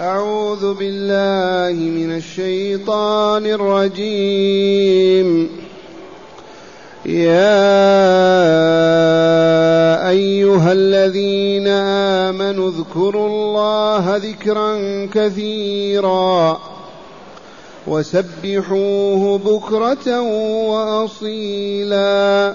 أعوذ بالله من الشيطان الرجيم. يا أيها الذين آمنوا اذكروا الله ذكرا كثيرا وسبحوه بكرة وأصيلا.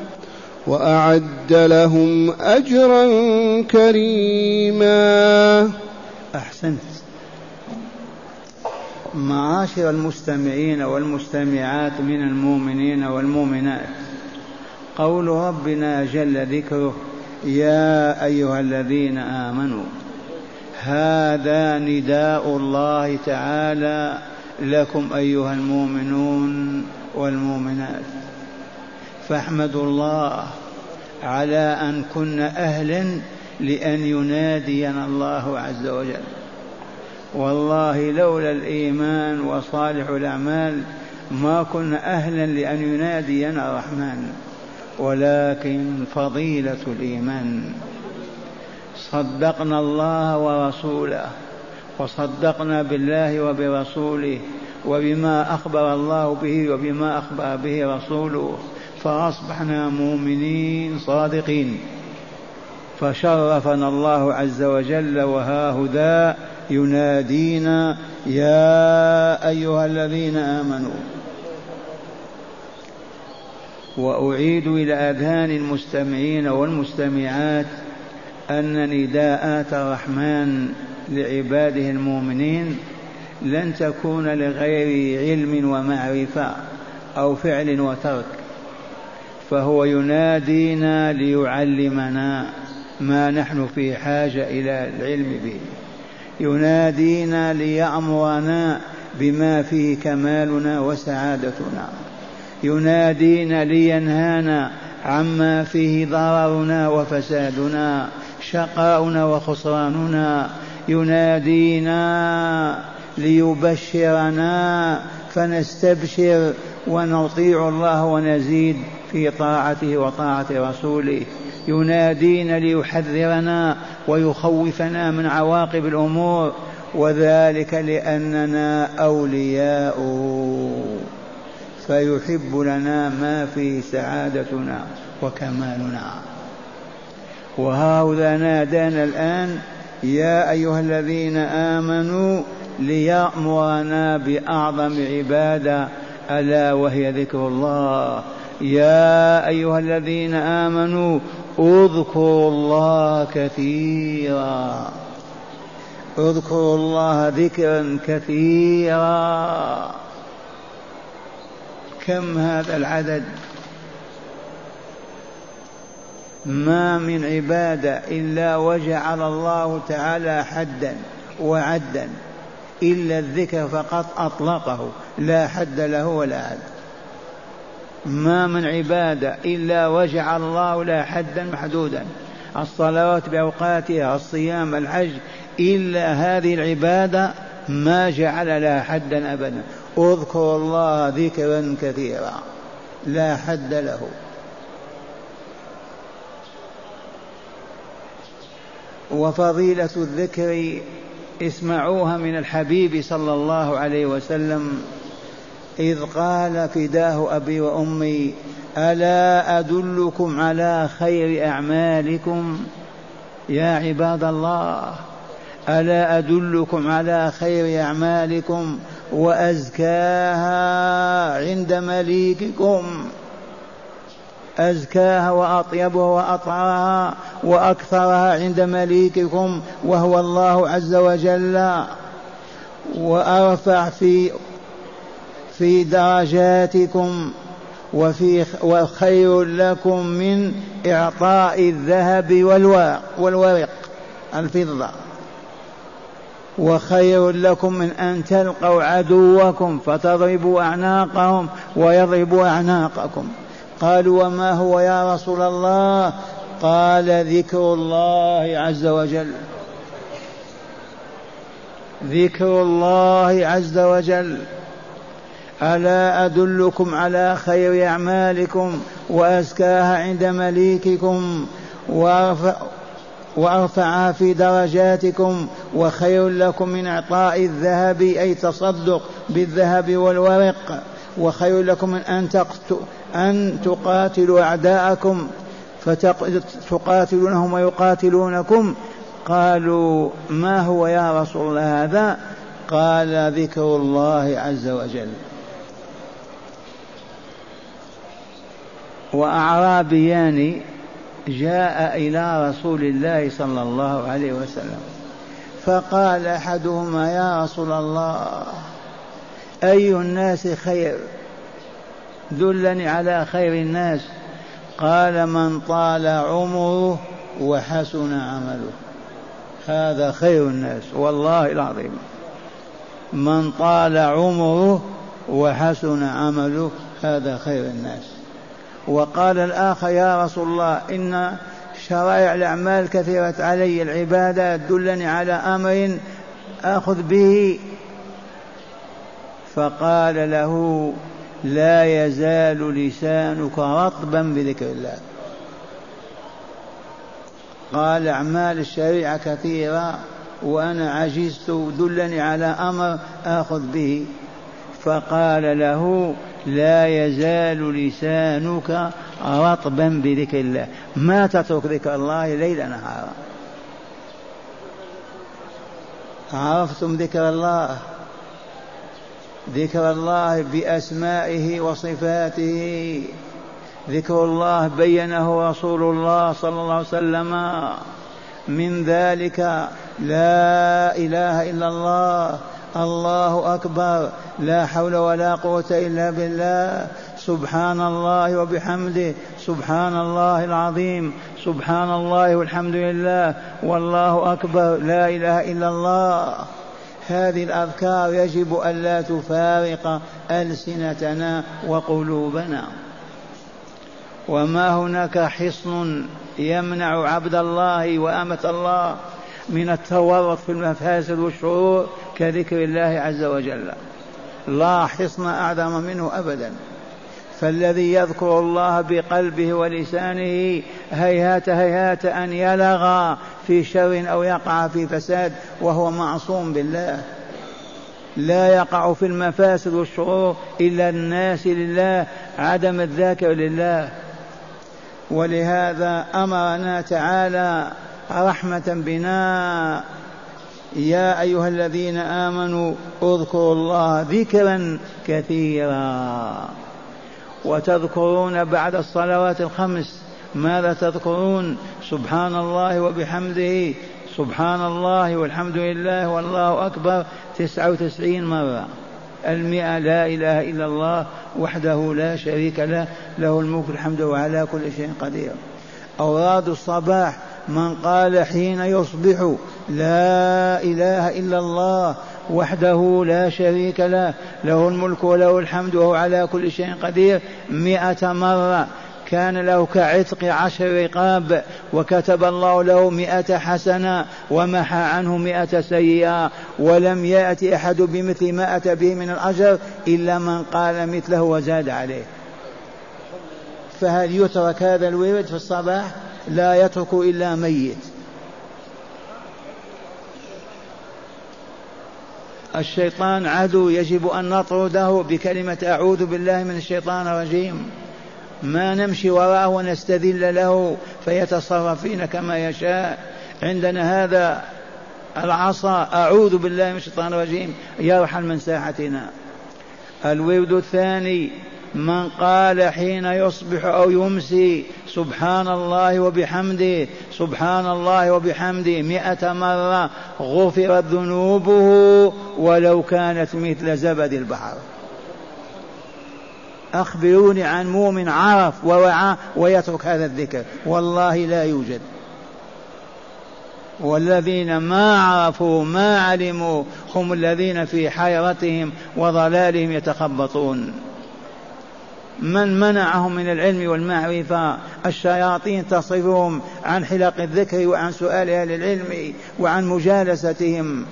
وأعد لهم أجرا كريما. أحسنت. معاشر المستمعين والمستمعات من المؤمنين والمؤمنات قول ربنا جل ذكره يا أيها الذين آمنوا هذا نداء الله تعالى لكم أيها المؤمنون والمؤمنات. فاحمدوا الله على أن كن أهلا لأن ينادينا الله عز وجل. والله لولا الإيمان وصالح الأعمال ما كنا أهلا لأن ينادينا الرحمن ولكن فضيلة الإيمان. صدقنا الله ورسوله وصدقنا بالله وبرسوله وبما أخبر الله به وبما أخبر به رسوله. فأصبحنا مؤمنين صادقين. فشرفنا الله عز وجل وها ينادينا يا أيها الذين آمنوا. وأعيد إلى أذهان المستمعين والمستمعات أن نداءات الرحمن لعباده المؤمنين لن تكون لغير علم ومعرفة أو فعل وترك. فهو ينادينا ليعلمنا ما نحن في حاجة إلى العلم به. ينادينا ليأمرنا بما فيه كمالنا وسعادتنا. ينادينا لينهانا عما فيه ضررنا وفسادنا شقاؤنا وخسراننا. ينادينا ليبشرنا فنستبشر ونطيع الله ونزيد في طاعته وطاعة رسوله ينادينا ليحذرنا ويخوفنا من عواقب الأمور وذلك لأننا أولياء. فيحب لنا ما في سعادتنا وكمالنا. وهؤلاء نادانا الآن يا أيها الذين آمنوا ليأمرنا بأعظم عبادة ألا وهي ذكر الله. يا أيها الذين آمنوا اذكروا الله كثيرا. اذكروا الله ذكرا كثيرا. كم هذا العدد؟ ما من عبادة إلا وجعل الله تعالى حدا وعدا. إلا الذكر فقط أطلقه. لا حد له ولا عد ما من عبادة إلا وجعل الله لها حدا محدودا. الصلوات بأوقاتها الصيام الحج إلا هذه العبادة ما جعل لها حدا أبدا. اذكروا الله ذكرا كثيرا. لا حد له. وفضيلة الذكر اسمعوها من الحبيب صلى الله عليه وسلم. إذ قال فداه أبي وأمي ألا أدلكم على خير أعمالكم؟ يا عباد الله ألا أدلكم على خير أعمالكم وأزكاها عند مليككم؟ أزكاها وأطيبها وأطهرها وأكثرها عند مليككم وهو الله عز وجل. وأرفع في في درجاتكم وفي وخير لكم من إعطاء الذهب والورق الفضة. وخير لكم من أن تلقوا عدوكم فتضربوا أعناقهم ويضربوا أعناقكم. قالوا وما هو يا رسول الله؟ قال ذكر الله عز وجل. ذكر الله عز وجل. ألا أدلكم على خير أعمالكم وأزكاها عند مليككم وأرفع وارفعها في درجاتكم وخير لكم من إعطاء الذهب أي تصدق بالذهب والورق. وخير لكم من أن أن تقاتلوا أعداءكم فتقاتلونهم ويقاتلونكم. قالوا ما هو يا رسول الله هذا؟ قال ذكر الله عز وجل. وأعرابيان جاء إلى رسول الله صلى الله عليه وسلم. فقال أحدهما يا رسول الله أي الناس خير؟ دلني على خير الناس. قال من طال عمره وحسن عمله. هذا خير الناس والله العظيم. من طال عمره وحسن عمله هذا خير الناس. وقال الآخر يا رسول الله إن شرائع الأعمال كثرت علي العبادة دلني على أمر آخذ به. فقال له لا يزال لسانك رطبا بذكر الله. قال أعمال الشريعة كثيرة وأنا عجزت دلني على أمر آخذ به. فقال له لا يزال لسانك رطبا بذكر الله. ما تترك ذكر الله ليل نهارا. عرفتم ذكر الله؟ ذكر الله بأسمائه وصفاته. ذكر الله بينه رسول الله صلى الله عليه وسلم. من ذلك لا إله إلا الله. الله أكبر. لا حول ولا قوة إلا بالله. سبحان الله وبحمده. سبحان الله العظيم. سبحان الله والحمد لله. والله أكبر. لا إله إلا الله. هذه الأذكار يجب الا تفارق ألسنتنا وقلوبنا. وما هناك حصن يمنع عبد الله وأمة الله. من التورط في المفاسد والشرور كذكر الله عز وجل. لا حصن أعظم منه أبدا. فالذي يذكر الله بقلبه ولسانه هيهات هيهات أن يلغى في شر أو يقع في فساد وهو معصوم بالله. لا يقع في المفاسد والشرور إلا الناس لله عدم الذاكر لله. ولهذا أمرنا تعالى رحمة بنا. يا أيها الذين آمنوا اذكروا الله ذكرا كثيرا. وتذكرون بعد الصلوات الخمس. ماذا تذكرون؟ سبحان الله وبحمده. سبحان الله والحمد لله والله أكبر. تسعة وتسعين مرة. المئة لا إله إلا الله وحده لا شريك له. له الملك الحمد وعلى كل شيء قدير. أوراد الصباح من قال حين يصبح لا إله إلا الله وحده لا شريك له له الملك وله الحمد وهو على كل شيء قدير مئة مرة كان له كعتق عشر رقاب وكتب الله له مئة حسنة ومحى عنه مئة سيئة ولم يأتي أحد بمثل ما أتى به من الأجر إلا من قال مثله وزاد عليه. فهل يترك هذا الورد في الصباح؟ لا يترك إلا ميت. الشيطان عدو يجب أن نطرده بكلمة أعوذ بالله من الشيطان الرجيم. ما نمشي وراءه ونستذل له فيتصرف فينا كما يشاء. عندنا هذا العصا أعوذ بالله من الشيطان الرجيم. يرحل من ساحتنا. الورد الثاني من قال حين يصبح أو يمسي سبحان الله وبحمده سبحان الله وبحمده مئة مرة غفرت ذنوبه ولو كانت مثل زبد البحر. أخبروني عن مؤمن عرف ووعى ويترك هذا الذكر. والله لا يوجد. والذين ما عرفوا ما علموا هم الذين في حيرتهم وضلالهم يتخبطون. من منعهم من العلم والمعرفة الشياطين تصرفهم عن حلق الذكر وعن سؤال أهل العلم وعن مجالستهم.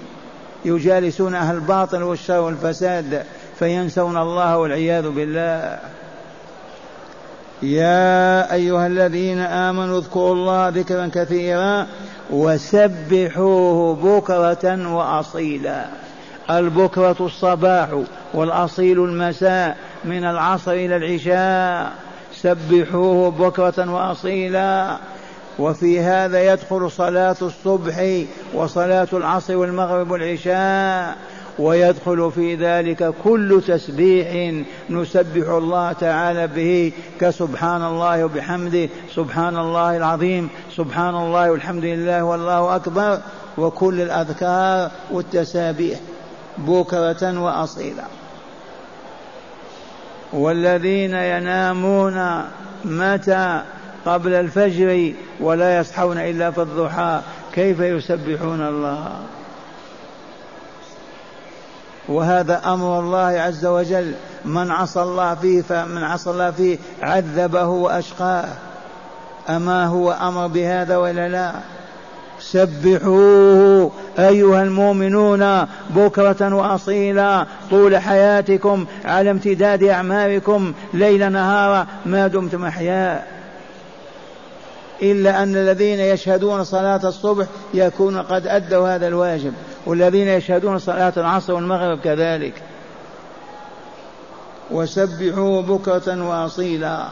يجالسون أهل الباطل والشر والفساد فينسون الله والعياذ بالله. يا أيها الذين آمنوا اذكروا الله ذكرا كثيرا وسبحوه بكرة وأصيلا. البكرة الصباح والأصيل المساء من العصر إلى العشاء. سبحوه بكرة وأصيلا. وفي هذا يدخل صلاة الصبح وصلاة العصر والمغرب والعشاء. ويدخل في ذلك كل تسبيح نسبح الله تعالى به كسبحان الله وبحمده. سبحان الله العظيم. سبحان الله والحمد لله والله أكبر. وكل الأذكار والتسابيح. بكرة وأصيلا. والذين ينامون متى؟ قبل الفجر ولا يصحون إلا في الضحى. كيف يسبحون الله؟ وهذا أمر الله عز وجل. من عصى الله فيه فمن عصى الله فيه عذبه وأشقاه. أما هو أمر بهذا ولا لا؟ سبحوه أيها المؤمنون بكرة وأصيلا طول حياتكم على امتداد أعماركم ليل نهارا ما دمتم أحياء. إلا أن الذين يشهدون صلاة الصبح يكون قد أدوا هذا الواجب والذين يشهدون صلاة العصر والمغرب كذلك. وسبحوا بكرة وأصيلا.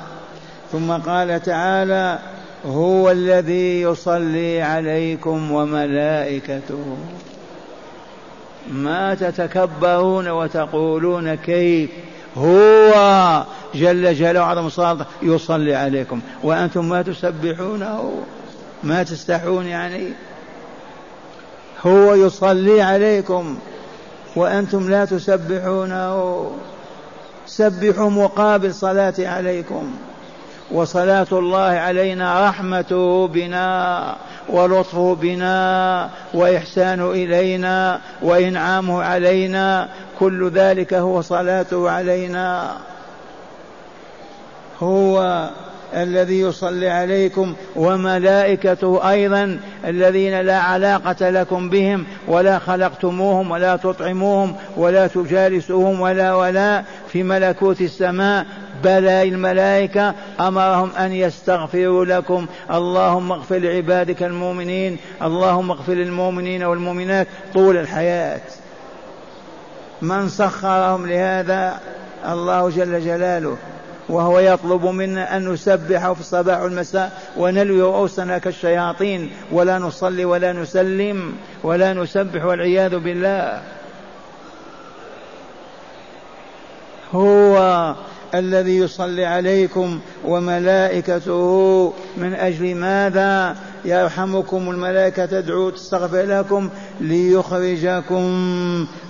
ثم قال تعالى هو الذي يصلي عليكم وملائكته. ما تتكبرون وتقولون كيف هو جل جلاله عظم صلاة يصلي عليكم. وأنتم ما تسبحونه ما تستحون يعني. هو يصلي عليكم وأنتم لا تسبحونه. سبحوا مقابل صلاة عليكم. وصلاة الله علينا رحمته بنا ولطفه بنا وإحسانه إلينا وإنعامه علينا كل ذلك هو صلاته علينا. هو الذي يصلي عليكم وملائكته أيضا الذين لا علاقة لكم بهم ولا خلقتموهم ولا تطعموهم ولا تجالسوهم ولا ولا في ملكوت السماء بلى الملائكة أمرهم أن يستغفروا لكم. اللهم اغفر لعبادك المؤمنين. اللهم اغفر للمؤمنين والمؤمنات طول الحياة. من سخرهم لهذا؟ الله جل جلاله. وهو يطلب منا أن نسبحه في الصباح والمساء ونلوي رؤوسنا كالشياطين. ولا نصلي ولا نسلم ولا نسبح والعياذ بالله. هو الذي يصلي عليكم وملائكته من أجل ماذا؟ يرحمكم الملائكة تدعو تستغفر لكم ليخرجكم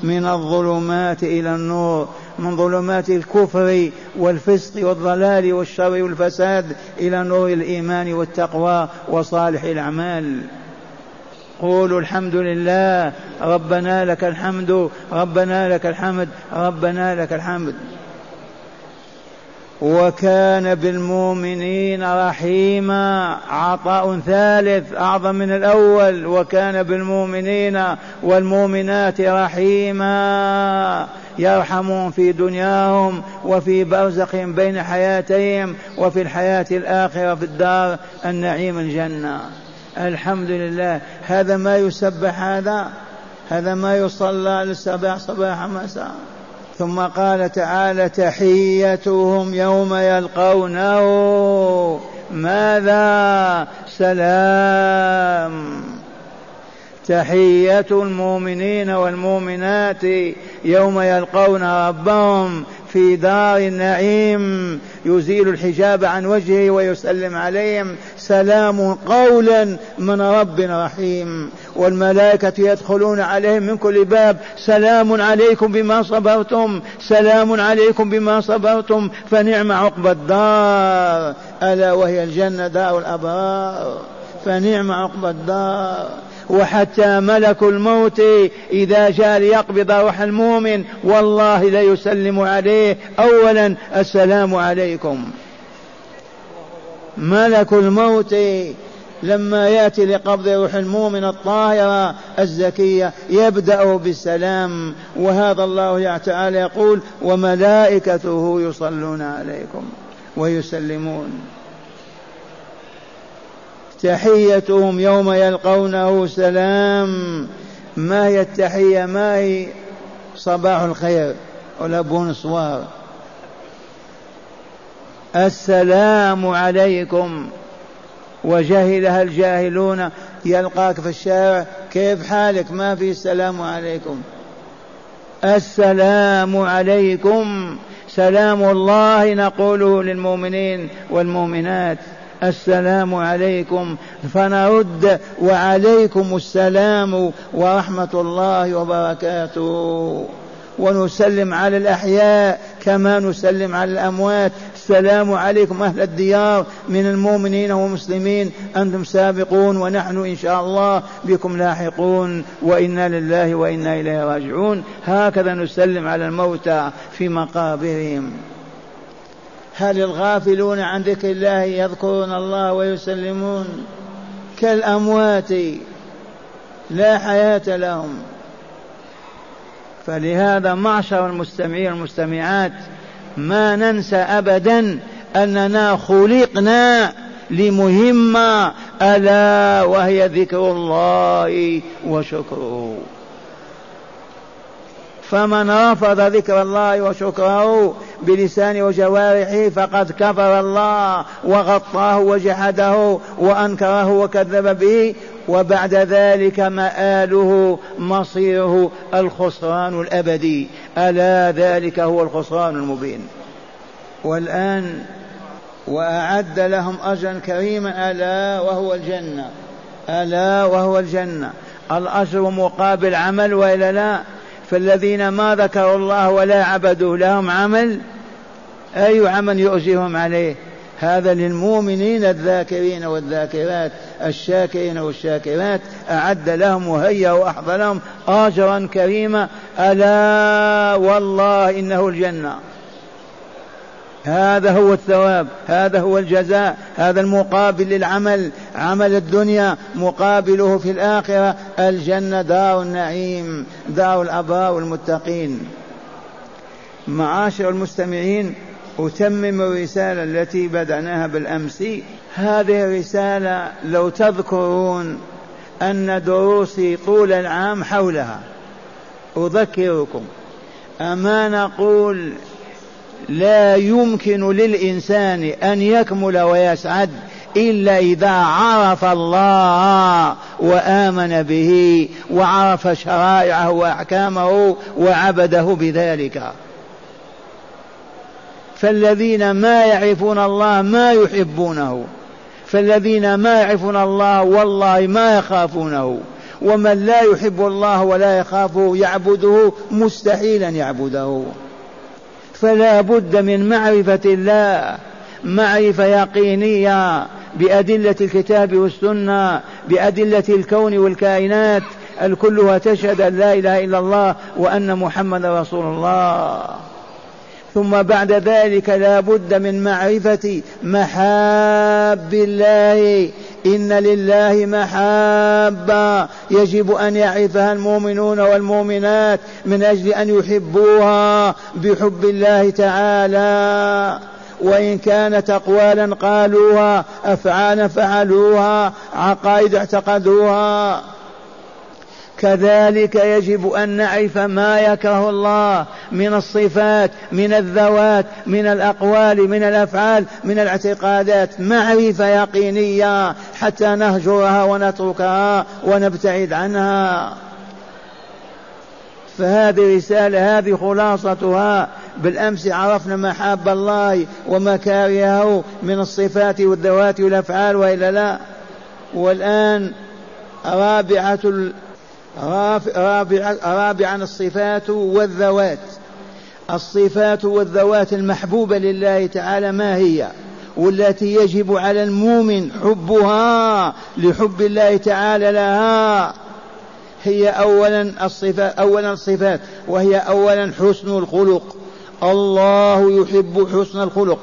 من الظلمات إلى النور من ظلمات الكفر والفسق والضلال والشر والفساد إلى نور الإيمان والتقوى وصالح الأعمال. قولوا الحمد لله ربنا لك الحمد ربنا لك الحمد ربنا لك الحمد. وكان بالمؤمنين رحيما. عطاء ثالث أعظم من الأول. وكان بالمؤمنين والمؤمنات رحيما. يرحمهم في دنياهم وفي برزخهم بين حياتهم وفي الحياة الآخرة في الدار النعيم الجنة. الحمد لله. هذا ما يسبح هذا؟ هذا ما يصلى للصباح صباح مساء. ثم قال تعالى تحيتهم يوم يلقونه. ماذا؟ سلام. تحية المؤمنين والمؤمنات يوم يلقون ربهم في دار النعيم يزيل الحجاب عن وجهه ويسلم عليهم. سلام قولا من رب رحيم. والملائكة يدخلون عليهم من كل باب. سلام عليكم بما صبرتم. سلام عليكم بما صبرتم. فنعم عقب الدار. ألا وهي الجنة دار الأبرار. فنعم عقب الدار. وحتى ملك الموت إذا جاء ليقبض روح المؤمن والله لا يسلم عليه. أولا السلام عليكم. ملك الموت لما يأتي لقبض روح المؤمن الطاهرة الزكية يبدأ بالسلام. وهذا الله تعالى يقول وملائكته يصلون عليكم ويسلمون. تحيتهم يوم يلقونه سلام. ما هي التحية؟ ما هي صباح الخير؟ ولا بونسوار السلام عليكم. وجهلها الجاهلون. يلقاك في الشارع. كيف حالك؟ ما في السلام عليكم. السلام عليكم. سلام الله نقوله للمؤمنين والمؤمنات. السلام عليكم فنرد وعليكم السلام ورحمة الله وبركاته. ونسلم على الأحياء كما نسلم على الأموات. السلام عليكم أهل الديار من المؤمنين والمسلمين. أنتم سابقون ونحن إن شاء الله بكم لاحقون. وإنا لله وإنا إليه راجعون. هكذا نسلم على الموتى في مقابرهم. هل الغافلون عن ذكر الله يذكرون الله ويسلمون كالأموات لا حياة لهم فلهذا معشر المستمعين والمستمعات ما ننسى ابدا أننا خلقنا لمهمة ألا وهي ذكر الله وشكره. فمن رفض ذكر الله وشكره بلسانه وجوارحه فقد كفر الله وغطاه وجحده وأنكره وكذب به وبعد ذلك مآله مصيره الخسران الأبدي. ألا ذلك هو الخسران المبين. والآن وأعد لهم أجرا كريما. ألا وهو الجنة. ألا وهو الجنة. الأجر مقابل عمل وإلا لا؟ فالذين ما ذكروا الله ولا عبدوا لهم عمل أي عمل يؤجرهم عليه؟ هذا للمؤمنين الذاكرين والذاكرات الشاكرين والشاكرات أعد لهم وهيأ وأحضر لهم أجرا كريما. ألا والله إنه الجنة. هذا هو الثواب هذا هو الجزاء هذا المقابل للعمل عمل الدنيا مقابله في الآخرة. الجنة دار النعيم دار الأبرار والمتقين. معاشر المستمعين أتمم الرسالة التي بدأناها بالأمس. هذه الرسالة لو تذكرون أن دروسي طول العام حولها. أذكركم. أما نقول لا يمكن للإنسان أن يكمل ويسعد إلا إذا عرف الله وآمن به وعرف شرائعه وأحكامه وعبده بذلك. فالذين ما يعرفون الله ما يحبونه. فالذين ما يعرفون الله والله ما يخافونه. ومن لا يحب الله ولا يخافه يعبده مستحيلا يعبده. فلا بد من معرفة الله. معرفة يقينية بأدلة الكتاب والسنة بأدلة الكون والكائنات. الكلها تشهد أن لا إله إلا الله وأن محمد رسول الله. ثم بعد ذلك لا بد من معرفة محاب الله. إن لله محابة يجب أن يعرفها المؤمنون والمؤمنات من أجل أن يحبوها بحب الله تعالى. وإن كانت أقوالا قالوها أفعالا فعلوها عقائد اعتقدوها. كذلك يجب أن نعرف ما يكره الله من الصفات من الذوات من الأقوال من الأفعال من الاعتقادات. معرفة يقينية حتى نهجرها ونتركها ونبتعد عنها. فهذه رسالة هذه خلاصتها. بالأمس عرفنا محاب الله ومكارهه من الصفات والذوات والأفعال وإلا لا. والآن رابعة رابعا, الصفات والذوات. الصفات والذوات المحبوبة لله تعالى ما هي؟ والتي يجب على المؤمن حبها لحب الله تعالى لها. هي أولا الصفات أولا الصفات وهي أولا حسن الخلق. الله يحب حسن الخلق.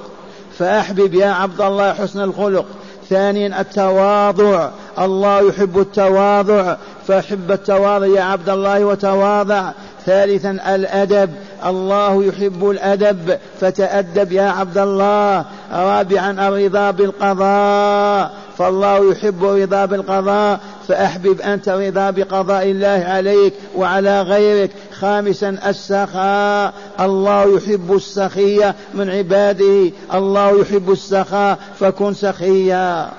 فأحبب يا عبد الله حسن الخلق. ثانيا التواضع. الله يحب التواضع. فاحب التواضع يا عبد الله وتواضع. ثالثا الأدب. الله يحب الأدب. فتأدب يا عبد الله. رابعا الرضا بالقضاء. فالله يحب الرضا بالقضاء. فأحبب انت رضا بقضاء الله عليك وعلى غيرك. خامسا السخاء. الله يحب السخية من عباده. الله يحب السخاء فكن سخيا.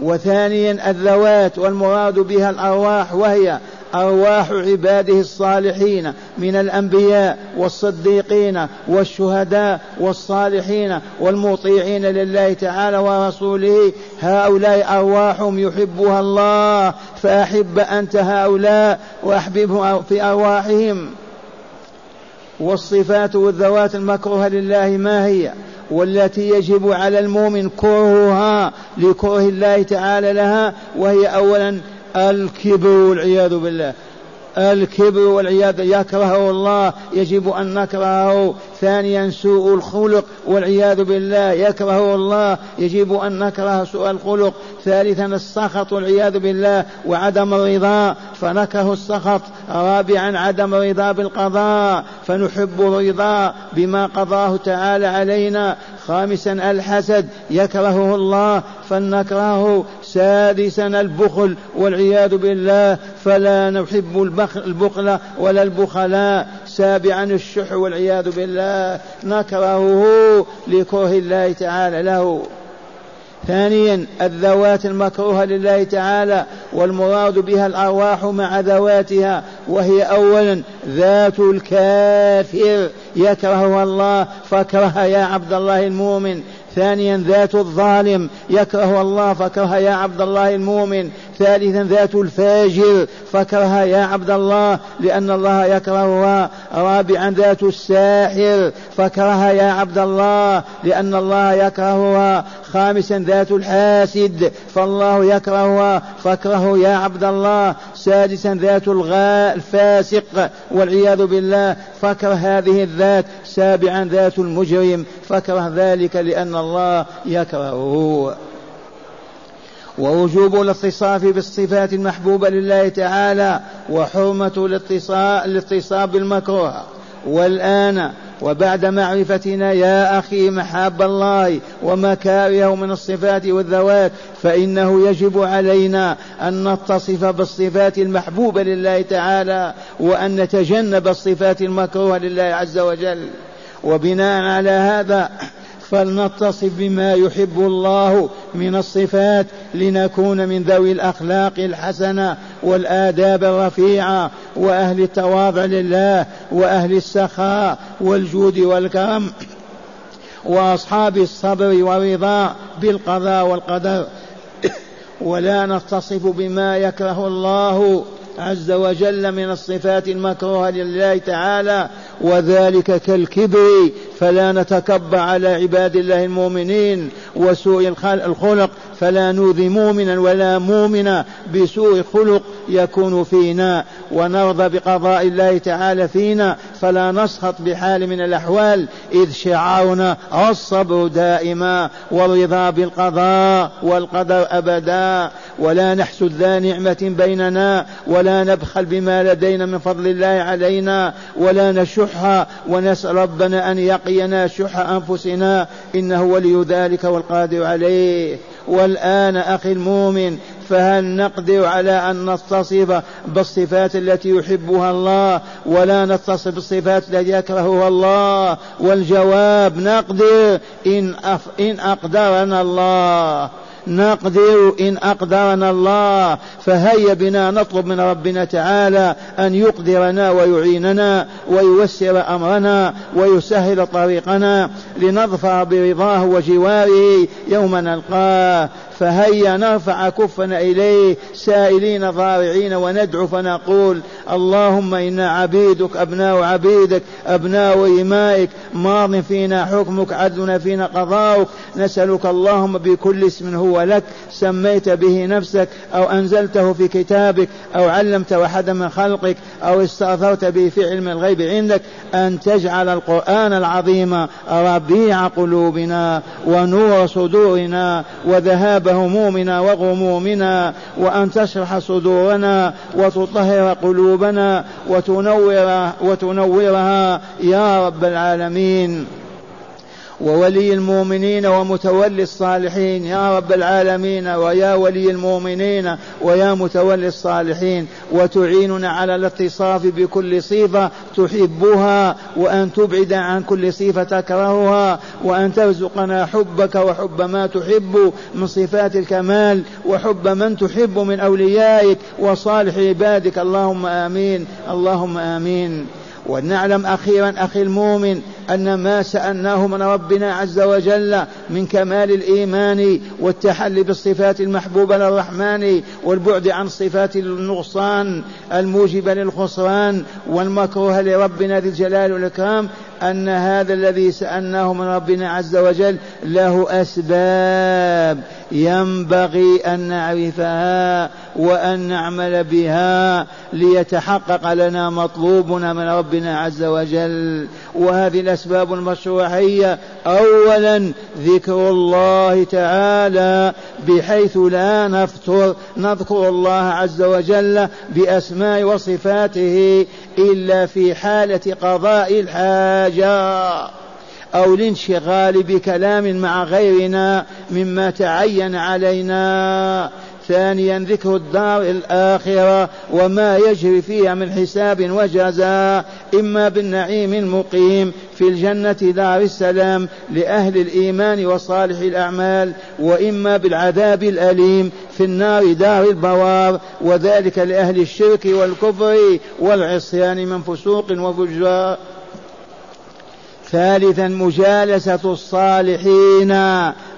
وثانيا الذوات والمراد بها الأرواح وهي أرواح عباده الصالحين من الأنبياء والصديقين والشهداء والصالحين والمطيعين لله تعالى ورسوله. هؤلاء أرواحهم يحبها الله فأحب أنت هؤلاء واحببهم في أرواحهم. والصفات والذوات المكروهة لله ما هي؟ والتي يجب على المؤمن كرهها لكره الله تعالى لها وهي اولا الكبر والعياذ بالله. الكبر والعياذ يكرهه الله يجب أن نكرهه. ثانيا سوء الخلق والعياذ بالله يكرهه الله يجب أن نكره سوء الخلق. ثالثا السخط والعياذ بالله وعدم الرضا فنكره السخط رابعا عدم الرضا بالقضاء فنحب الرضا بما قضاه تعالى علينا. خامسا الحسد يكرهه الله فلنكرهه. سادسا البخل والعياذ بالله فلا نحب البخل ولا البخلاء. سابعا الشح والعياذ بالله نكرهه لكره الله تعالى له. ثانيا الذوات المكروهة لله تعالى والمراد بها الأرواح مع ذواتها وهي أولا ذات الكافر يكرهها الله فاكرهها يا عبد الله المؤمن. ثانيا ذات الظالم يكره الله فكره يا عبد الله المؤمن. ثالثا ذات الفاجر. فكرها يا عبد الله لأن الله يكرهها. رابعا ذات الساحر. فكرها يا عبد الله لأن الله يكرهها. خامسا ذات الحاسد. فالله يكرهها. فاكرهه يا عبد الله سادسا ذات الغاء الفاسق. والعياذ بالله. فكره هذه الذات. سابعا ذات المجرم. فكره ذلك لأن الله يكرهه. ووجوب الاتصاف بالصفات المحبوبة لله تعالى وحرمة الاتصاب بالمكروه. والآن وبعد معرفتنا يا أخي محاب الله ومكارهه من الصفات والذوات فإنه يجب علينا أن نتصف بالصفات المحبوبة لله تعالى وأن نتجنب الصفات المكروهة لله عز وجل. وبناء على هذا فلنتصف بما يحب الله من الصفات لنكون من ذوي الأخلاق الحسنة والآداب الرفيعة وأهل التواضع لله وأهل السخاء والجود والكرم وأصحاب الصبر والرضا بالقضاء والقدر. ولا نتصف بما يكره الله عز وجل من الصفات المكروهة لله تعالى وذلك كالكبر فلا نتكبر على عباد الله المؤمنين وسوء الخلق فلا نؤذي مؤمنا ولا مؤمنا بسوء خلق يكون فينا. ونرضى بقضاء الله تعالى فينا. فلا نسخط بحال من الأحوال. إذ شعارنا الصبر دائما والرضا بالقضاء والقدر أبدا. ولا نحسد ذا نعمة بيننا. ولا نبخل بما لدينا من فضل الله علينا. ولا نشح. ونسأل ربنا أن يقينا شح أنفسنا إنه ولي ذلك والقادر عليه. والآن أخي المؤمن فهل نقدر على أن نتصف بالصفات التي يحبها الله ولا نتصف بالصفات التي يكرهها الله؟ والجواب نقدر. إن, أف إن أقدرنا الله. نقدر إن أقدرنا الله فهيا بنا نطلب من ربنا تعالى أن يقدرنا ويعيننا وييسر أمرنا ويسهل طريقنا لنظفر برضاه وجواره يوم نلقاه. فهيا نرفع كفنا إليه سائلين ضارعين وندعو فنقول اللهم إنا عبيدك أبناء عبيدك أبناء إمائك ماض فينا حكمك عدلنا فينا قضاؤك نسألك اللهم بكل اسم هو لك سميت به نفسك أو أنزلته في كتابك أو علمت أحدا من خلقك أو استأثرت به في علم الغيب عندك أن تجعل القرآن العظيم ربيع قلوبنا ونور صدورنا وذهاب همومنا وغمومنا وأن تشرح صدورنا وتطهر قلوبنا وتنور وتنورها يا رب العالمين. وولي المؤمنين ومتولي الصالحين. يا رب العالمين ويا ولي المؤمنين ويا متولي الصالحين. وتعيننا على الاتصاف بكل صفة تحبها وأن تبعد عن كل صفة تكرهها وأن ترزقنا حبك وحب ما تحب من صفات الكمال وحب من تحب من أوليائك وصالح عبادك. اللهم آمين اللهم آمين. ولنعلم أخيرا أخي المؤمن أن ما سألناه من ربنا عز وجل من كمال الإيمان والتحلي بالصفات المحبوبة للرحمن والبعد عن صفات النقصان الموجبة للخسران والمكروه لربنا ذي الجلال والإكرام. أن هذا الذي سألناه من ربنا عز وجل له أسباب ينبغي أن نعرفها وأن نعمل بها ليتحقق لنا مطلوبنا من ربنا عز وجل. وهذه الأسباب المشروعة هي أولا ذكر الله تعالى بحيث لا نفتر نذكر الله عز وجل بأسماء وصفاته إلا في حالة قضاء الحاجة أو الانشغال بكلام مع غيرنا مما تعين علينا. ثانيا ذكر الدار الآخرة وما يجري فيها من حساب وجزاء إما بالنعيم المقيم في الجنة دار السلام لأهل الإيمان وصالح الأعمال وإما بالعذاب الأليم في النار دار البوار وذلك لأهل الشرك والكفر والعصيان من فسوق وفجار ثالثا مجالسة الصالحين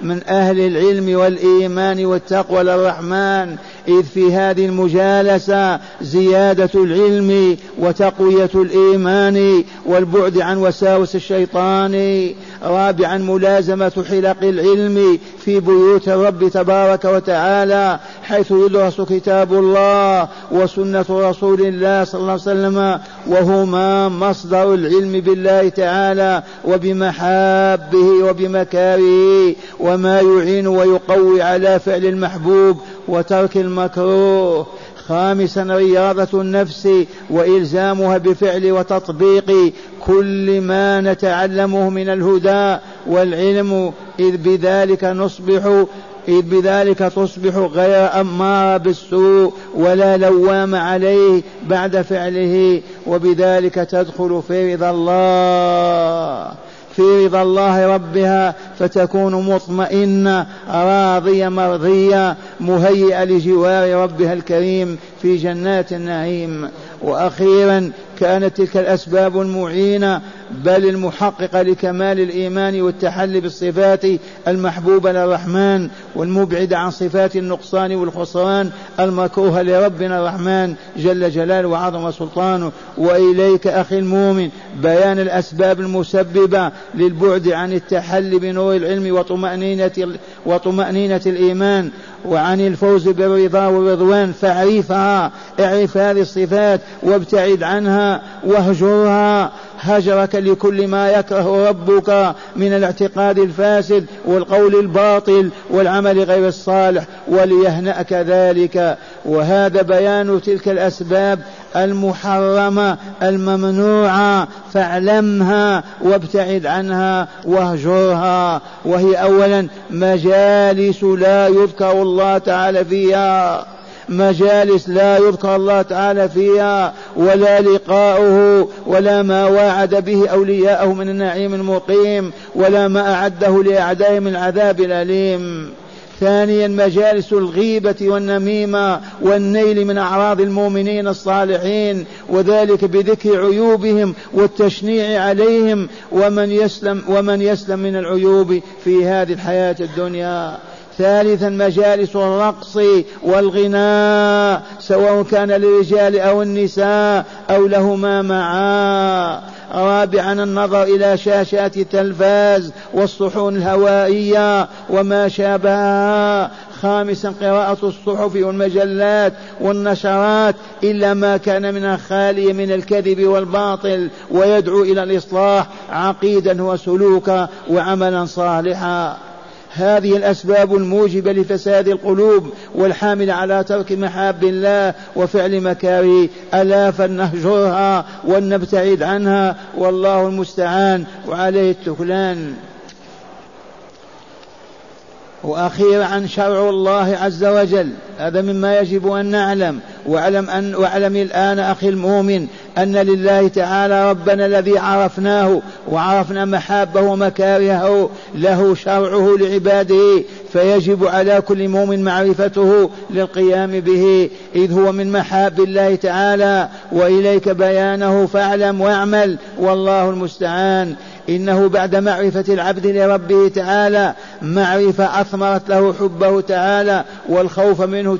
من أهل العلم والإيمان والتقوى للرحمن إذ في هذه المجالسة زيادة العلم وتقوية الإيمان والبعد عن وساوس الشيطان رابعا ملازمة حلق العلم في بيوت الرب تبارك وتعالى حيث يدرس كتاب الله وسنة رسول الله صلى الله عليه وسلم وهما مصدر العلم بالله تعالى وبمحابه وبمكاره وما يعين ويقوي على فعل المحبوب وترك المكروه. خامسا رياضة النفس وإلزامها بفعل وتطبيق كل ما نتعلمه من الهدى والعلم إذ بذلك نصبح إذ بذلك تصبح غير أمارة بالسوء ولا لوام عليه بعد فعله وبذلك تدخل في رضا الله في رضا الله ربها فتكون مطمئنة راضية مرضية مهيئة لجوار ربها الكريم في جنات النعيم. وأخيرا كانت تلك الأسباب المعينة بل المحققة لكمال الإيمان والتحلي بالصفات المحبوبة للرحمن والمبعدة عن صفات النقصان والخسران المكروهة لربنا الرحمن جل جلاله وعظم سلطانه. وإليك أخي المؤمن بيان الأسباب المسببة للبعد عن التحلي بنور العلم وطمأنينة وطمأنينة الإيمان. وعن الفوز بالرضا والرضوان فاعرفها اعرف هذه الصفات وابتعد عنها واهجرها. هجرك لكل ما يكره ربك من الاعتقاد الفاسد والقول الباطل والعمل غير الصالح وليهنأك ذلك. وهذا بيان تلك الأسباب المحرمة الممنوعة فاعلمها وابتعد عنها واهجرها. وهي أولا مجالس لا يذكر الله تعالى فيها. مجالس لا يذكر الله تعالى فيها ولا لقاؤه ولا ما وعد به أولياءه من النعيم المقيم ولا ما أعده لأعدائه من العذاب الأليم. ثانيا مجالس الغيبة والنميمة والنيل من أعراض المؤمنين الصالحين وذلك بذكر عيوبهم والتشنيع عليهم ومن يسلم ومن يسلم من العيوب في هذه الحياة الدنيا. ثالثا مجالس الرقص والغناء سواء كان للرجال أو النساء أو لهما معا. رابعا النظر إلى شاشات التلفاز والصحون الهوائية وما شابهها خامسا قراءة الصحف والمجلات والنشرات إلا ما كان من خالي من الكذب والباطل ويدعو إلى الإصلاح عقيدا وسلوكا وعملا صالحا. هذه الأسباب الموجبة لفساد القلوب والحاملة على ترك محاب الله وفعل مكاره ألا فلنهجرها ولنبتعد عنها. والله المستعان. وعليه التكلان. وأخيرا عن شرع الله عز وجل. هذا مما يجب أن نعلم. واعلم أن واعلم الآن أخي المؤمن أن لله تعالى ربنا الذي عرفناه وعرفنا محابه ومكارهه له شرعه لعباده فيجب على كل مؤمن معرفته للقيام به إذ هو من محاب الله تعالى. وإليك بيانه فاعلم واعمل والله المستعان. إنه بعد معرفة العبد لربه تعالى معرفة أثمرت له حبه تعالى والخوف منه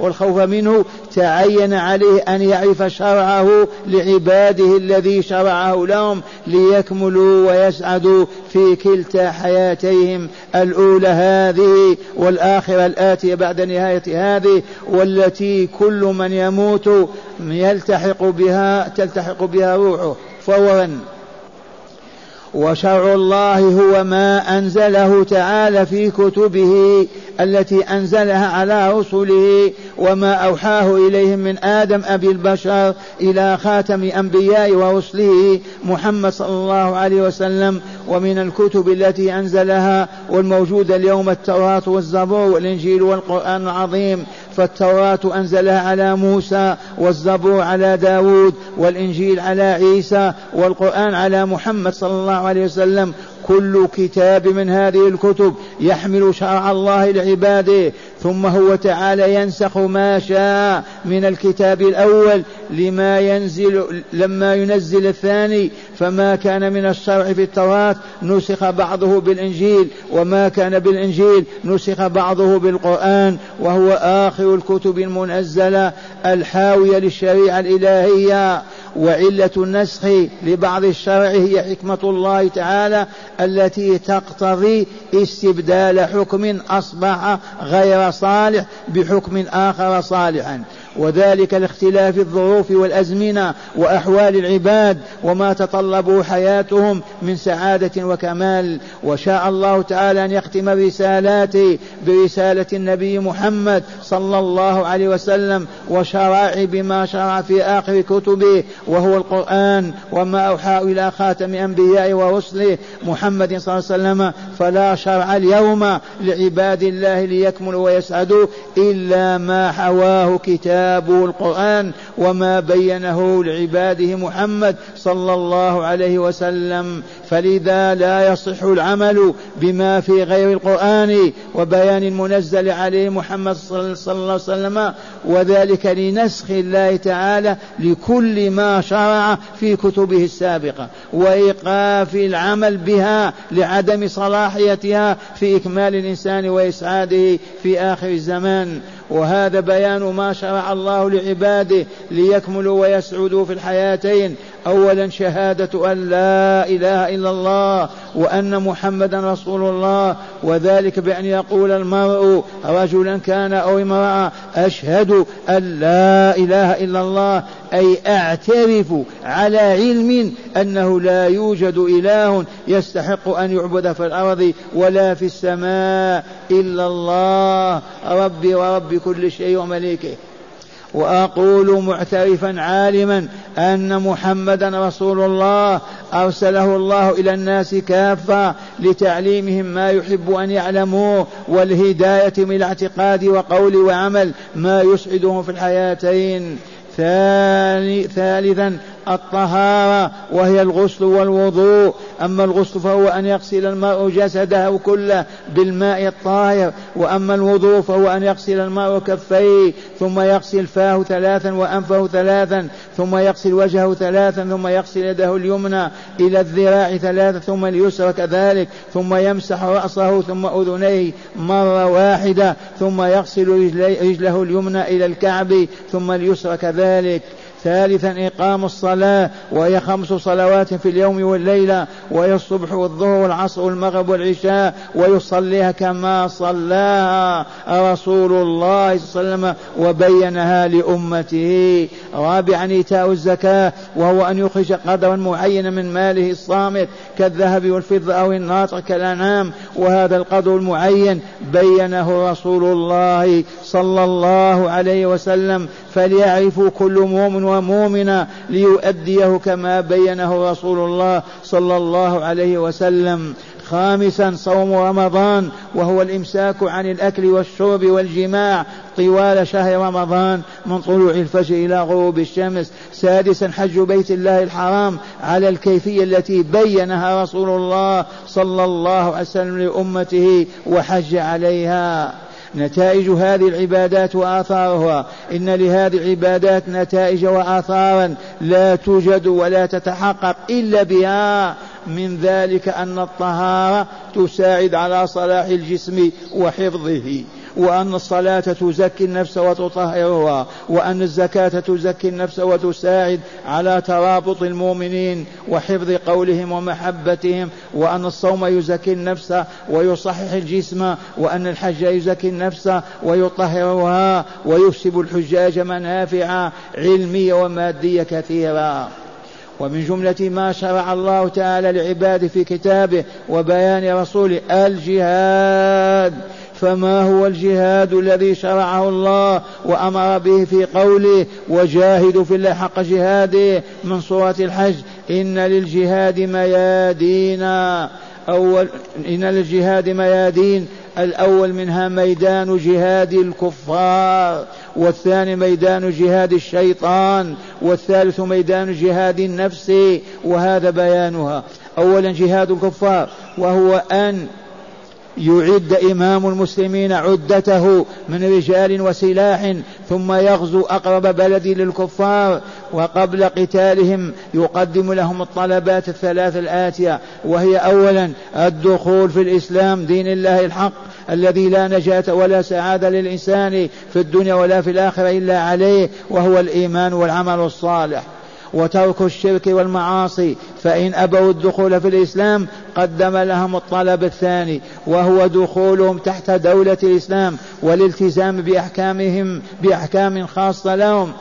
والخوف منه تعين عليه أن يعرف شرعه لعباده الذي شرعه لهم ليكملوا ويسعدوا في كلتا حياتيهم الأولى هذه والآخرة الآتية بعد نهاية هذه والتي كل من يموت يلتحق بها تلتحق بها روحه فورا. وشرع الله هو ما أنزله تعالى في كتبه التي أنزلها على رسله وما أوحاه إليهم من آدم أبي البشر إلى خاتم انبياء ورسله محمد صلى الله عليه وسلم ومن الكتب التي أنزلها والموجودة اليوم التوراة والزبور والإنجيل والقرآن العظيم فالتوراة أنزلها على موسى والزبور على داود والإنجيل على عيسى والقرآن على محمد صلى الله عليه وسلم كل كتاب من هذه الكتب يحمل شرع الله لعباده ثم هو تعالى ينسخ ما شاء من الكتاب الأول لما ينزل لما ينزل الثاني فما كان من الشرع في التوراة نسخ بعضه بالإنجيل وما كان بالإنجيل نسخ بعضه بالقرآن وهو آخر الكتب المنزلة الحاوية للشريعة الإلهية. وعلة النسخ لبعض الشرع هي حكمة الله تعالى التي تقتضي استبدال حكم أصبح غير صالح بحكم آخر صالحا. وذلك لاختلاف الظروف والأزمنة وأحوال العباد وما تطلبه حياتهم من سعادة وكمال. وشاء الله تعالى أن يختم رسالاته برسالة النبي محمد صلى الله عليه وسلم وشرائع بما شرع في آخر كتبه وهو القرآن وما أوحى إلى خاتم أنبياء ورسله محمد صلى الله عليه وسلم فلا شرع اليوم لعباد الله ليكملوا ويسعدوا إلا ما حواه كتاب كتابه القرآن وما بينه لعباده محمد صلى الله عليه وسلم. فلذا لا يصح العمل بما في غير القرآن وبيان المنزل عليه محمد صلى الله عليه وسلم. وذلك لنسخ الله تعالى لكل ما شرع في كتبه السابقة. وإيقاف العمل بها لعدم صلاحيتها في إكمال الإنسان وإسعاده في آخر الزمان. وهذا بيان ما شرع الله لعباده ليكملوا ويسعدوا في الحياتين. اولا شهادة أن لا إله إلا الله وأن محمدا رسول الله وذلك بأن يقول المرء رجلا كان أو امرأة أشهد أن لا إله إلا الله أي أعترف على علم أنه لا يوجد إله يستحق أن يعبد في الأرض ولا في السماء إلا الله. ربي ورب كل شيء ومليكه. وأقول معترفا عالما أن محمدا رسول الله أرسله الله إلى الناس كافة لتعليمهم ما يحب أن يعلموه والهداية من الاعتقاد وقول وعمل ما يسعدهم في الحياتين. ثالثا الطهارة وهي الغسل والوضوء. أما الغسل فهو أن يغسل المرء جسده كله بالماء الطاهر وأما الوضوء فهو أن يغسل المرء كفيه ثم يغسل فاه ثلاثا وأنفه ثلاثا ثم يغسل وجهه ثلاثا ثم يغسل يده اليمنى إلى الذراع ثلاثا ثم اليسرى كذلك ثم يمسح رأسه ثم أذنيه مرة واحدة ثم يغسل رجله اليمنى إلى الكعب ثم اليسرى كذلك. ثالثا إقام الصلاة وهي خمس صلوات في اليوم والليلة وهي الصبح والظهر والعصر والمغرب والعشاء ويصليها كما صلاها رسول الله صلى الله عليه وسلم وبينها لأمته. رابعا إيتاء الزكاة وهو أن يخرج قدرا معينا من ماله الصامت كالذهب والفضة أو الناطق كالأنعام وهذا القدر المعين بينه رسول الله صلى الله عليه وسلم فليعرفوا كل مؤمن ومؤمنة ليؤديه كما بينه رسول الله صلى الله عليه وسلم. خامسا صوم رمضان وهو الإمساك عن الأكل والشرب والجماع طوال شهر رمضان من طلوع الفجر إلى غروب الشمس. سادسا حج بيت الله الحرام على الكيفية التي بينها رسول الله صلى الله عليه وسلم لأمته وحج عليها. نتائج هذه العبادات وآثارها. إن لهذه العبادات نتائج وآثارا لا توجد ولا تتحقق إلا بها. من ذلك أن الطهارة تساعد على صلاح الجسم وحفظه. وأن الصلاة تزكي النفس وتطهرها وأن الزكاة تزكي النفس وتساعد على ترابط المؤمنين وحفظ قولهم ومحبتهم وأن الصوم يزكي النفس ويصحح الجسم وأن الحج يزكي النفس ويطهرها ويكسب الحجاج منافع علمية ومادية كثيرة. ومن جملة ما شرع الله تعالى لعباده في كتابه وبيان رسوله الجهاد فما هو الجهاد الذي شرعه الله وأمر به في قوله وجاهدوا في الله حق جهاده من سوره الحج. إن للجهاد ميادين. اول إن للجهاد ميادين. الأول منها ميدان جهاد الكفار والثاني ميدان جهاد الشيطان والثالث ميدان جهاد النفس وهذا بيانها. أولا جهاد الكفار وهو أن يعد إمام المسلمين عدته من رجال وسلاح ثم يغزو أقرب بلد للكفار وقبل قتالهم يقدم لهم الطلبات الثلاث الآتية وهي أولا الدخول في الإسلام دين الله الحق الذي لا نجاة ولا سعادة للإنسان في الدنيا ولا في الآخرة إلا عليه وهو الإيمان والعمل الصالح. وترك الشرك والمعاصي فإن أبوا الدخول في الإسلام قدم لهم الطلب الثاني وهو دخولهم تحت دولة الإسلام والالتزام بأحكامهم بأحكام خاصة لهم.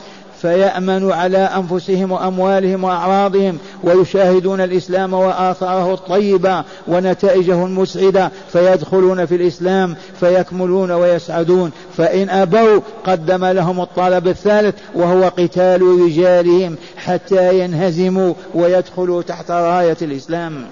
فيأمنوا على أنفسهم وأموالهم وأعراضهم ويشاهدون الإسلام وآثاره الطيبة ونتائجه المسعدة فيدخلون في الإسلام فيكملون ويسعدون فإن أبوا قدم لهم الطلب الثالث وهو قتال رجالهم حتى ينهزموا ويدخلوا تحت راية الإسلام.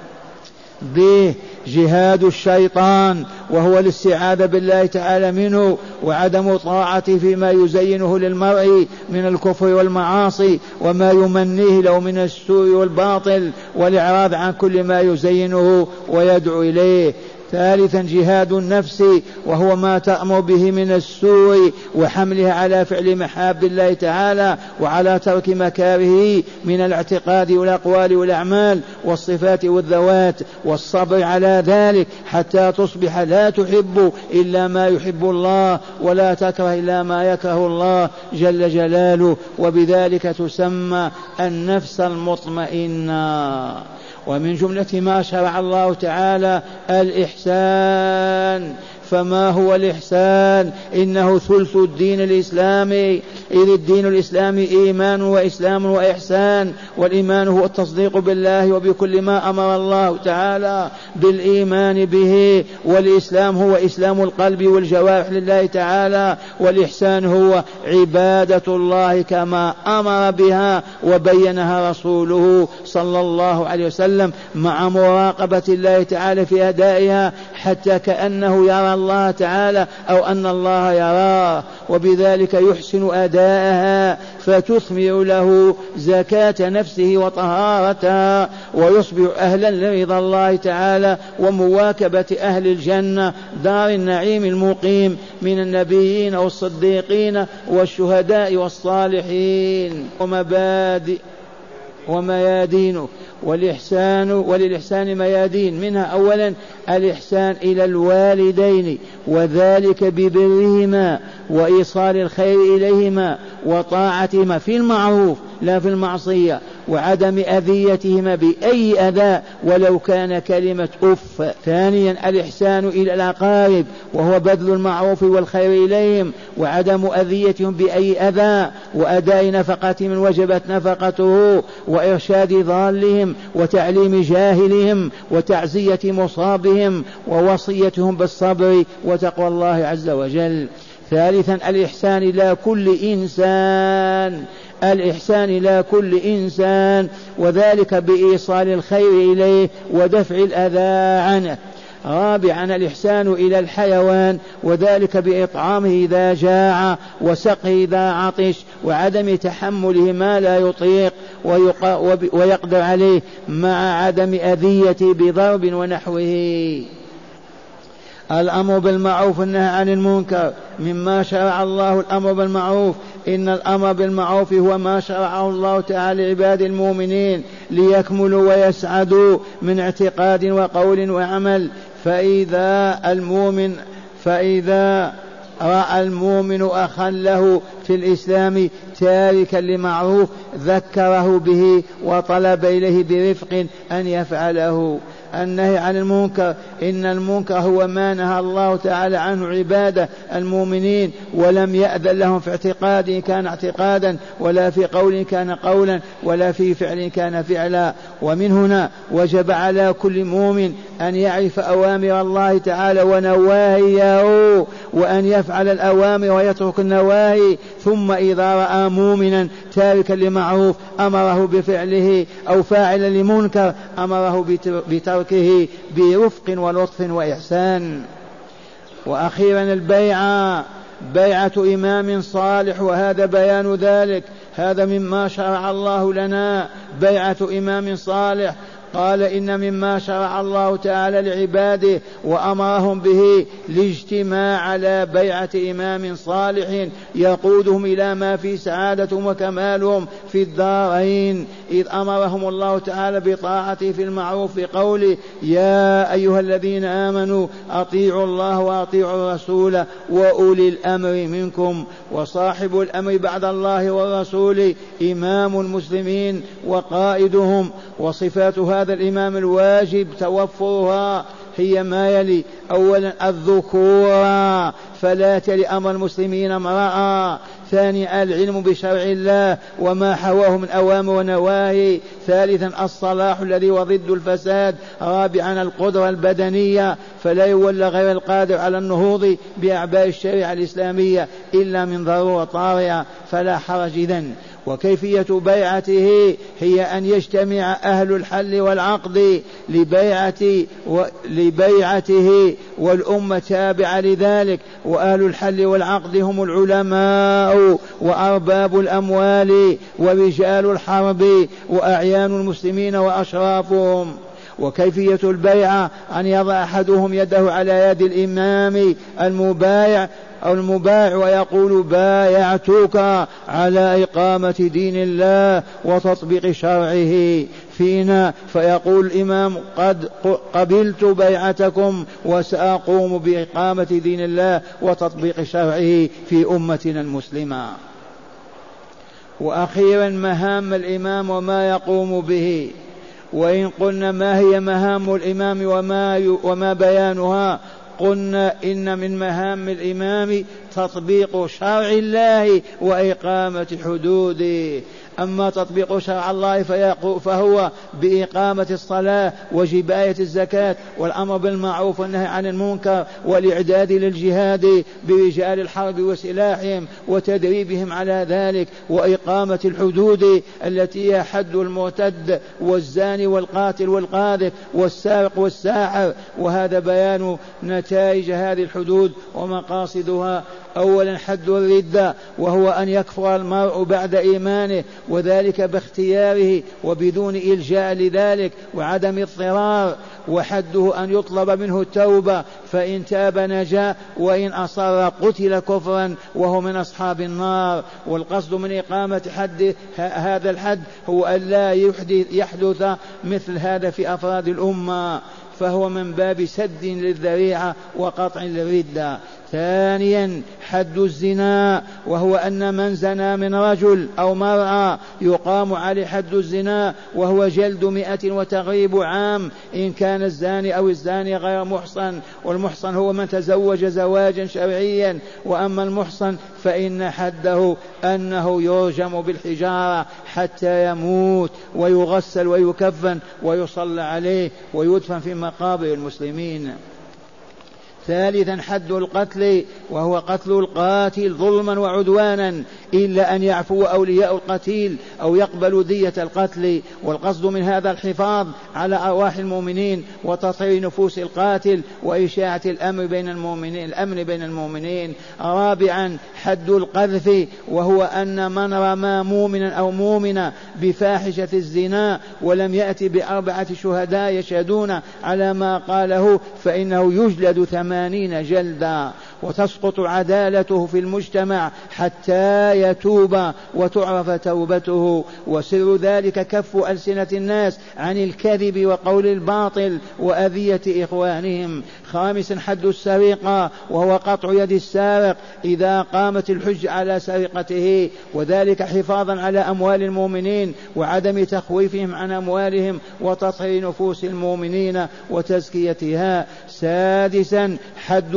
به جهاد الشيطان وهو الاستعاذة بالله تعالى منه وعدم طاعته فيما يزينه للمرء من الكفر والمعاصي وما يمنيه له من السوء والباطل والإعراض عن كل ما يزينه ويدعو إليه. ثالثا جهاد النفس وهو ما تأمر به من السوء وحملها على فعل محاب الله تعالى وعلى ترك مكاره من الاعتقاد والأقوال والأعمال والصفات والذوات والصبر على ذلك حتى تصبح لا تحب إلا ما يحب الله ولا تكره إلا ما يكره الله جل جلاله. وبذلك تسمى النفس المطمئنة. ومن جملة ما شرع الله تعالى الإحسان. فما هو الإحسان؟ إنه ثلث الدين الإسلامي. إذ الدين الإسلامي إيمان وإسلام وإحسان والإيمان هو التصديق بالله وبكل ما أمر الله تعالى بالإيمان به. والإسلام هو إسلام القلب والجوارح لله تعالى. والإحسان هو عبادة الله كما أمر بها وبينها رسوله صلى الله عليه وسلم مع مراقبة الله تعالى في أدائها حتى كأنه يرى الله تعالى أو أن الله يراه وبذلك يحسن أداءها فتثمر له زكاة نفسه وطهارتها ويصبح أهلا لرضا الله تعالى ومواكبة أهل الجنة دار النعيم المقيم من النبيين والصديقين والشهداء والصالحين. ومبادئ وميادينه والإحسان وللإحسان ميادين منها أولا الإحسان إلى الوالدين وذلك ببرهما وإيصال الخير إليهما وطاعتهما في المعروف لا في المعصية. وعدم أذيتهما بأي أذى ولو كان كلمة أف ثانيا الإحسان إلى الأقارب وهو بذل المعروف والخير إليهم وعدم أذيتهم بأي أذى وأداء نفقة من وجبت نفقته وإرشاد ضالهم وتعليم جاهلهم وتعزية مصابهم ووصيتهم بالصبر وتقوى الله عز وجل. ثالثا الإحسان إلى كل إنسان. الإحسان إلى كل إنسان وذلك بإيصال الخير إليه ودفع الأذى عنه. رابعا الإحسان إلى الحيوان وذلك بإطعامه إذا جاع وسقه إذا عطش وعدم تحمله ما لا يطيق ويقدر عليه مع عدم أذيته بضرب ونحوه. الأمر بالمعروف والنهي عن المنكر. مما شرع الله الأمر بالمعروف. إن الأمر بالمعروف هو ما شرعه الله تعالى لعباد المؤمنين ليكملوا ويسعدوا من اعتقاد وقول وعمل. فإذا المؤمن فإذا رأى المؤمن أخا له في الإسلام تاركا لمعروف ذكره به وطلب إليه برفق أن يفعله. النهي عن المنكر. إن المنكر هو ما نهى الله تعالى عنه عباده المؤمنين ولم يأذن لهم في اعتقاد كان اعتقادا ولا في قول كان قولا ولا في فعل كان فعلا. ومن هنا وجب على كل مؤمن أن يعرف أوامر الله تعالى ونواهيه وأن يفعل الأوامر ويترك النواهي. ثم إذا رأى مؤمنا تاركا لمعروف أمره بفعله أو فاعلا لمنكر أمره بتركه برفق ولطف وإحسان. وأخيرا البيعة بيعة إمام صالح وهذا بيان ذلك. هذا مما شرع الله لنا بيعة إمام صالح. قال إن مما شرع الله تعالى لعباده وأمرهم به الاجتماع على بيعة إمام صالح يقودهم إلى ما في سعادتهم وكمالهم في الدارين. إذ أمرهم الله تعالى بطاعته في المعروف بقوله يا أيها الذين آمنوا أطيعوا الله وأطيعوا الرسول وأولي الأمر منكم وصاحب الأمر بعد الله والرسول إمام المسلمين وقائدهم وصفات هذا الإمام الواجب توفرها هي ما يلي. أولا الذكورة فلا تلي أمر المسلمين امرأة. ثانيا العلم بشرع الله وما حواه من أوامر ونواهي. ثالثا الصلاح الذي وضد الفساد. رابعا القدرة البدنية فلا يولى غير القادر على النهوض بأعباء الشريعة الإسلامية إلا من ضرورة طارئة. فلا حرج إذن. وكيفية بيعته هي أن يجتمع أهل الحل والعقد لبيعة و... لبيعته والأمة تابعة لذلك وأهل الحل والعقد هم العلماء وأرباب الأموال ورجال الحرب وأعيان المسلمين وأشرافهم. وكيفية البيعة أن يضع أحدهم يده على يد الإمام المبايع أو المبايع ويقول بايعتك على إقامة دين الله وتطبيق شرعه فينا. فيقول الإمام قد قبلت بيعتكم وسأقوم بإقامة دين الله وتطبيق شرعه في أمتنا المسلمة. وأخيرا مهام الإمام وما يقوم به. وإن قلنا ما هي مهام الإمام وما, وما بيانها قلنا إن من مهام الإمام تطبيق شرع الله وإقامة حدوده. أما تطبيق شرع الله فهو بإقامة الصلاة وجباية الزكاة والأمر بالمعروف والنهي عن المنكر والإعداد للجهاد برجال الحرب وسلاحهم وتدريبهم على ذلك وإقامة الحدود التي هي حد المرتد والزاني والقاتل والقاذف والسارق والساحر. وهذا بيان نتائج هذه الحدود ومقاصدها أولا حد الردة وهو أن يكفر المرء بعد إيمانه وذلك باختياره وبدون إلجاء لذلك وعدم اضطرار. وحده أن يطلب منه التوبة فإن تاب نجا وإن أصر قتل كفرا وهو من أصحاب النار. والقصد من إقامة حد هذا الحد هو أن لا يحدث, يحدث مثل هذا في أفراد الأمة فهو من باب سد للذريعة وقطع للردة ثانيا حد الزنا وهو أن من زنى من رجل أو مرأة يقام عليه حد الزنا وهو جلد مئة وتغريب عام إن كان الزاني أو الزاني غير محصن والمحصن هو من تزوج زواجا شرعيا وأما المحصن فإن حده أنه يرجم بالحجارة حتى يموت ويغسل ويكفن ويصلى عليه ويدفن في مقابر المسلمين. ثالثا حد القتل وهو قتل القاتل ظلما وعدوانا إلا أن يعفو أولياء القتيل أو يقبلوا دية القتل. والقصد من هذا الحفاظ على أرواح المؤمنين وتطهير نفوس القاتل وإشاعة الأمر بين المؤمنين الأمن بين المؤمنين. رابعا حد القذف وهو أن من رمى مؤمنا أو مؤمنة بفاحشة الزنا ولم يأتي بأربعة شهداء يشهدون على ما قاله فإنه يجلد ثمانين جلدا. وتسقط عدالته في المجتمع حتى يتوب وتعرف توبته. وسر ذلك كف ألسنة الناس عن الكذب وقول الباطل وأذية إخوانهم. خامسا حد السرقة وهو قطع يد السارق إذا قامت الحج على سرقته. وذلك حفاظا على أموال المؤمنين وعدم تخويفهم عن أموالهم وتطهير نفوس المؤمنين وتزكيتها. سادسا حد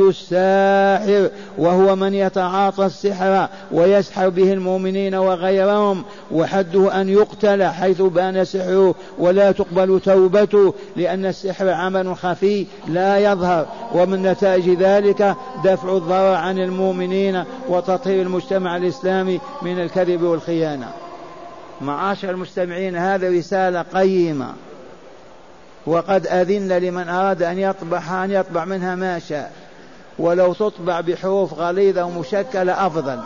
الساحر وهو من يتعاطى السحر ويسحر به المؤمنين وغيرهم وحده أن يقتل حيث بان سحره ولا تقبل توبته لأن السحر عمل خفي لا يظهر. ومن نتائج ذلك دفع الضرر عن المؤمنين وتطهير المجتمع الإسلامي من الكذب والخيانة. معاشر المستمعين هذه رسالة قيمة. وقد أذن لمن أراد أن يطبع أن يطبع منها ما شاء. ولو تطبع بحروف غليظة ومشكلة أفضل.